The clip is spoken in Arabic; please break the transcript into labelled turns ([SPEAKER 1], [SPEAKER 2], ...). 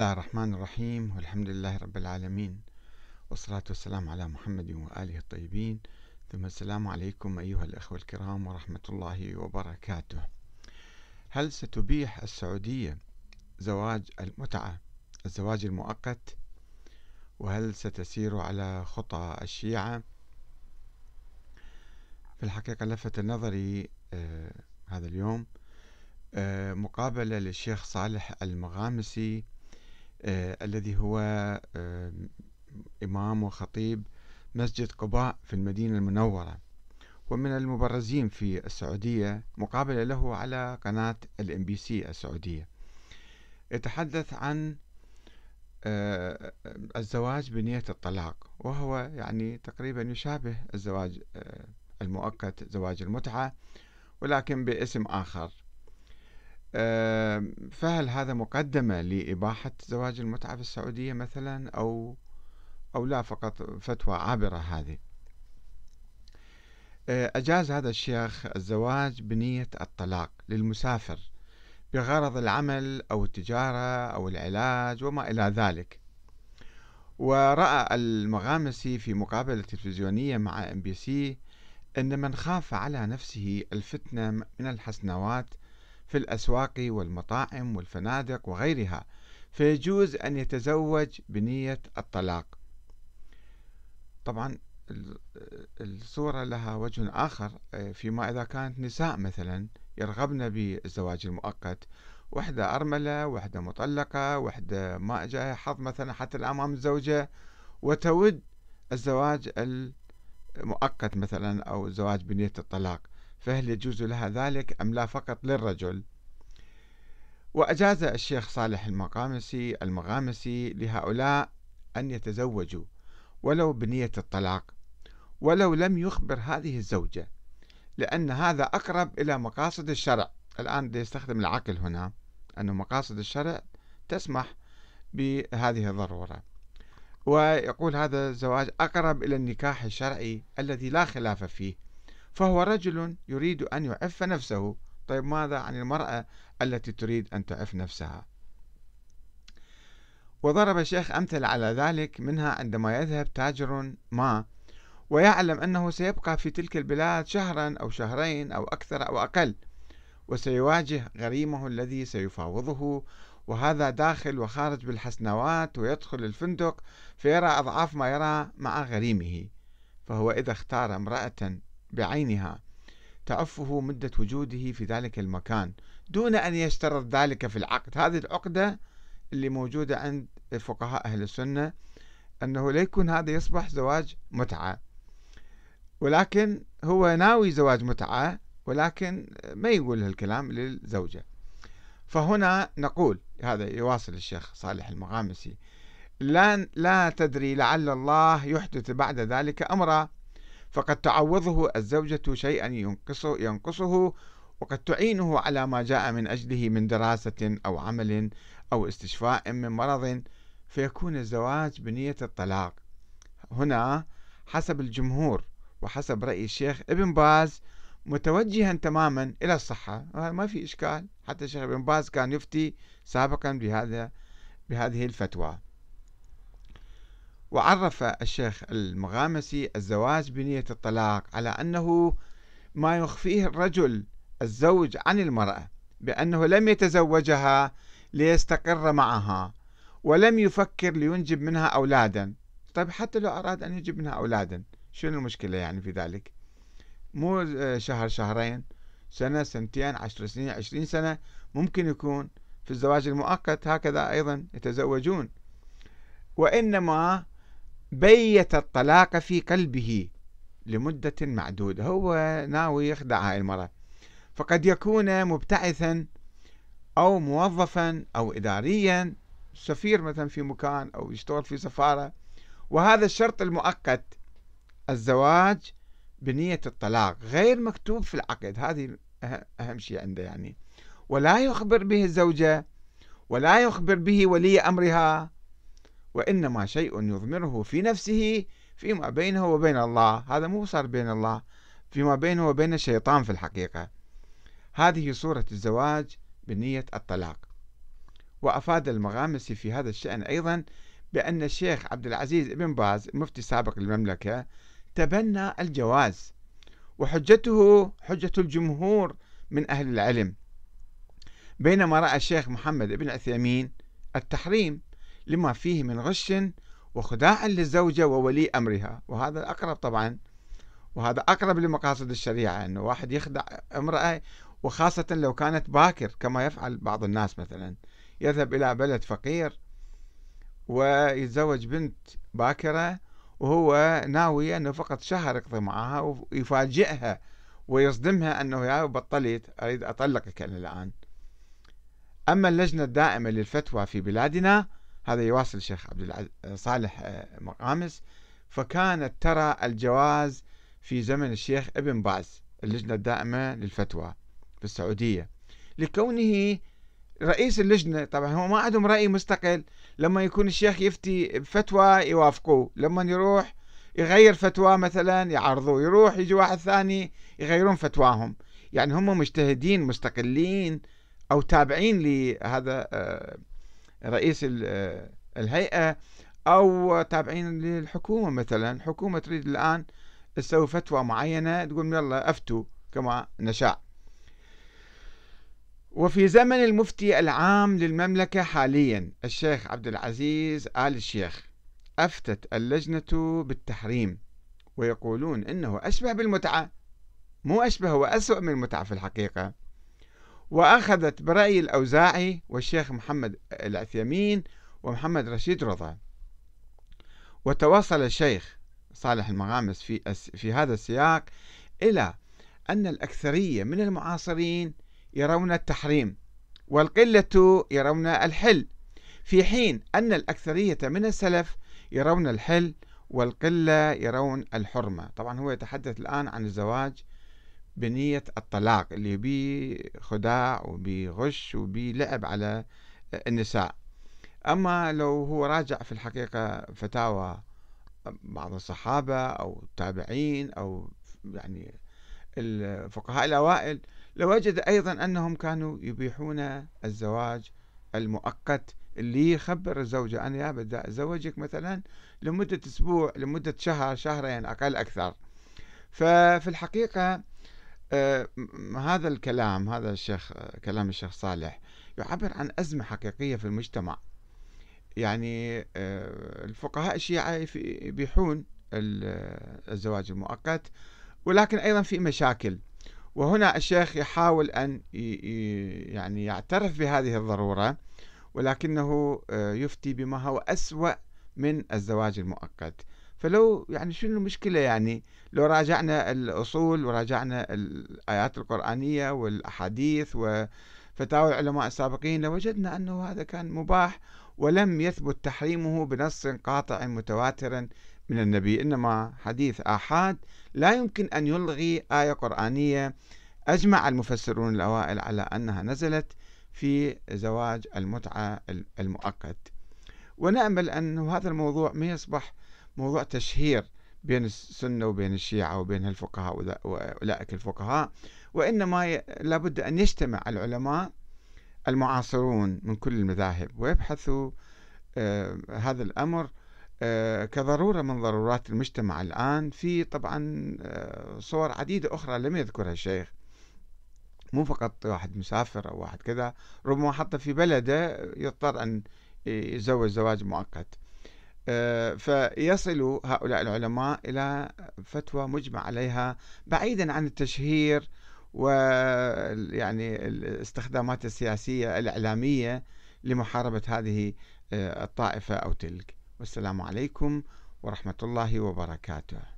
[SPEAKER 1] الله الرحمن الرحيم والحمد لله رب العالمين والصلاة والسلام على محمد وآله الطيبين. ثم السلام عليكم أيها الأخوة الكرام ورحمة الله وبركاته. هل ستبيح السعودية زواج المتعة الزواج المؤقت؟ وهل ستسير على خطى الشيعة؟ في الحقيقة لفت نظري آه هذا اليوم آه مقابلة للشيخ صالح المغامسي الذي هو آه إمام وخطيب مسجد قباء في المدينة المنورة. ومن المبرزين في السعودية مقابلة له على قناة الإم بي سي السعودية. يتحدث عن آه الزواج بنية الطلاق وهو يعني تقريبا يشابه الزواج آه المؤقت زواج المتعة ولكن باسم آخر. فهل هذا مقدمة لإباحة زواج المتعة في السعودية مثلا؟ أو أو لا فقط فتوى عابرة هذه. أجاز هذا الشيخ الزواج بنية الطلاق للمسافر بغرض العمل أو التجارة أو العلاج وما إلى ذلك. ورأى المغامسي في مقابلة تلفزيونية مع إم بي سي أن من خاف على نفسه الفتنة من الحسنوات في الأسواق والمطاعم والفنادق وغيرها فيجوز أن يتزوج بنية الطلاق. طبعا الصورة لها وجه آخر فيما إذا كانت نساء مثلا يرغبن بالزواج المؤقت وحدة أرملة وحدة مطلقة وحدة ما جاء حظ مثلا حتى الأمام الزوجة وتود الزواج المؤقت مثلا أو الزواج بنية الطلاق. فهل يجوز لها ذلك أم لا فقط للرجل؟ وأجاز الشيخ صالح المقامسي المغامسي لهؤلاء أن يتزوجوا ولو بنية الطلاق ولو لم يخبر هذه الزوجة لأن هذا أقرب إلى مقاصد الشرع. الآن يستخدم العقل هنا أن مقاصد الشرع تسمح بهذه الضرورة. ويقول هذا الزواج أقرب إلى النكاح الشرعي الذي لا خلاف فيه. فهو رجل يريد أن يعف نفسه. طيب ماذا عن المرأة التي تريد أن تعف نفسها؟ وضرب الشيخ أمثلة على ذلك منها عندما يذهب تاجر ما ويعلم أنه سيبقى في تلك البلاد شهرا أو شهرين أو أكثر أو أقل وسيواجه غريمه الذي سيفاوضه وهذا داخل وخارج بالحسنوات ويدخل الفندق فيرى أضعاف ما يرى مع غريمه. فهو إذا اختار امرأة بعينها. تعفه مدة وجوده في ذلك المكان. دون أن يشترط ذلك في العقد. هذه العقدة اللي موجودة عند فقهاء أهل السنة أنه لا يكون هذا يصبح زواج متعة. ولكن هو ناوي زواج متعة ولكن ما يقول هالكلام للزوجة. فهنا نقول هذا يواصل الشيخ صالح المغامسي لا لا تدري لعل الله يحدث بعد ذلك أمرا. فقد تعوضه الزوجة شيئا ينقصه, ينقصه وقد تعينه على ما جاء من أجله من دراسة أو عمل أو استشفاء من مرض فيكون الزواج بنية الطلاق. هنا حسب الجمهور وحسب رأي الشيخ ابن باز متوجها تماما إلى الصحة. ما في إشكال. حتى الشيخ ابن باز كان يفتي سابقا بهذا بهذه الفتوى. وعرف الشيخ المغامسي الزواج بنية الطلاق على أنه ما يخفيه الرجل الزوج عن المرأة بأنه لم يتزوجها ليستقر معها ولم يفكر لينجب منها أولادا. طيب حتى لو أراد أن ينجب منها أولادا شنو المشكلة يعني في ذلك؟ مو شهر شهرين سنة سنتين عشر سنين عشرين سنة ممكن يكون في الزواج المؤقت هكذا أيضا يتزوجون. وإنما بيت الطلاق في قلبه لمدة معدودة. هو ناوي يخدع هاي المرأة. فقد يكون مبتعثا أو موظفا أو إداريا سفير مثلا في مكان أو يشتغل في سفارة. وهذا الشرط المؤقت الزواج بنية الطلاق. غير مكتوب في العقد. هذه أهم شيء عنده يعني. ولا يخبر به الزوجة ولا يخبر به ولي أمرها. وإنما شيء يضمره في نفسه فيما بينه وبين الله. هذا مو صار بين الله فيما بينه وبين الشيطان في الحقيقة. هذه صورة الزواج بنية الطلاق. وأفاد المغامسي في هذا الشأن أيضا بأن الشيخ عبد العزيز بن باز المفتي السابق للمملكة تبنى الجواز. وحجته حجة الجمهور من أهل العلم. بينما رأى الشيخ محمد بن عثيمين التحريم لما فيه من غش وخداع للزوجة وولي أمرها. وهذا أقرب طبعا وهذا أقرب لمقاصد الشريعة أنه واحد يخدع امرأة وخاصة لو كانت باكر كما يفعل بعض الناس مثلا. يذهب إلى بلد فقير ويتزوج بنت باكرة وهو ناوي أنه فقط شهر يقضي معها ويفاجئها ويصدمها أنه يا بطلت أريد أطلقك أنا الآن. أما اللجنة الدائمة للفتوى في بلادنا هذا يواصل الشيخ عبد صالح آه، مقامس. فكانت ترى الجواز في زمن الشيخ ابن باز اللجنة الدائمة للفتوى في السعودية. لكونه رئيس اللجنة طبعا هو ما عندهم رأي مستقل. لما يكون الشيخ يفتي بفتوى يوافقوه. لما يروح يغير فتوى مثلا يعارضوه يروح يجي واحد ثاني يغيرون فتواهم. يعني هم مجتهدين مستقلين أو تابعين لهذا آه، رئيس الهيئة أو تابعين للحكومة مثلا. حكومة تريد الآن تسوي فتوى معينة تقول يلا أفتوا كما نشاء. وفي زمن المفتي العام للمملكة حاليا الشيخ عبد العزيز آل الشيخ أفتت اللجنة بالتحريم ويقولون إنه أشبه بالمتعة مو أشبه هو أسوأ من المتعة في الحقيقة. وأخذت برأي الأوزاعي والشيخ محمد العثيمين ومحمد رشيد رضا. وتوصل الشيخ صالح المغامس في في هذا السياق إلى أن الأكثرية من المعاصرين يرون التحريم والقلة يرون الحل في حين أن الأكثرية من السلف يرون الحل والقلة يرون الحرمة. طبعا هو يتحدث الآن عن الزواج بنية الطلاق اللي بيه خداع وبيه غش وبيه لعب على النساء. أما لو هو راجع في الحقيقة فتاوى بعض الصحابة أو التابعين أو يعني الفقهاء الأوائل لوجد أيضا أنهم كانوا يبيحون الزواج المؤقت اللي يخبر الزوجة أنا يا بدي أزوجك مثلا لمدة أسبوع لمدة شهر شهرين أقل أكثر. ففي الحقيقة هذا الكلام هذا الشيخ كلام الشيخ صالح يعبر عن أزمة حقيقية في المجتمع. يعني آه الفقهاء الشيعة يبيحون الزواج المؤقت ولكن أيضا في مشاكل. وهنا الشيخ يحاول أن يعني يعترف بهذه الضرورة ولكنه آه، يفتي بما هو أسوأ من الزواج المؤقت. فلو يعني شنو المشكلة يعني؟ لو راجعنا الأصول وراجعنا الآيات القرآنية والأحاديث وفتاوى العلماء السابقين لوجدنا أنه هذا كان مباح ولم يثبت تحريمه بنص قاطع متواتر من النبي إنما حديث آحاد لا يمكن أن يلغي آية قرآنية. أجمع المفسرون الأوائل على أنها نزلت في زواج المتعة المؤقت. ونأمل أن هذا الموضوع ما يصبح موضوع تشهير بين السنة وبين الشيعة وبين الفقهاء وأولئك الفقهاء وإنما لابد أن يجتمع العلماء المعاصرون من كل المذاهب ويبحثوا آه هذا الأمر آه كضرورة من ضرورات المجتمع الآن في طبعا آه صور عديدة أخرى لم يذكرها الشيخ. مو فقط واحد مسافر أو واحد كذا ربما حتى في بلده يضطر أن يتزوج زواج مؤقت. فيصل هؤلاء العلماء إلى فتوى مجمع عليها بعيدا عن التشهير ويعني الاستخدامات السياسية الإعلامية لمحاربة هذه آه، الطائفة أو تلك. والسلام عليكم ورحمة الله وبركاته.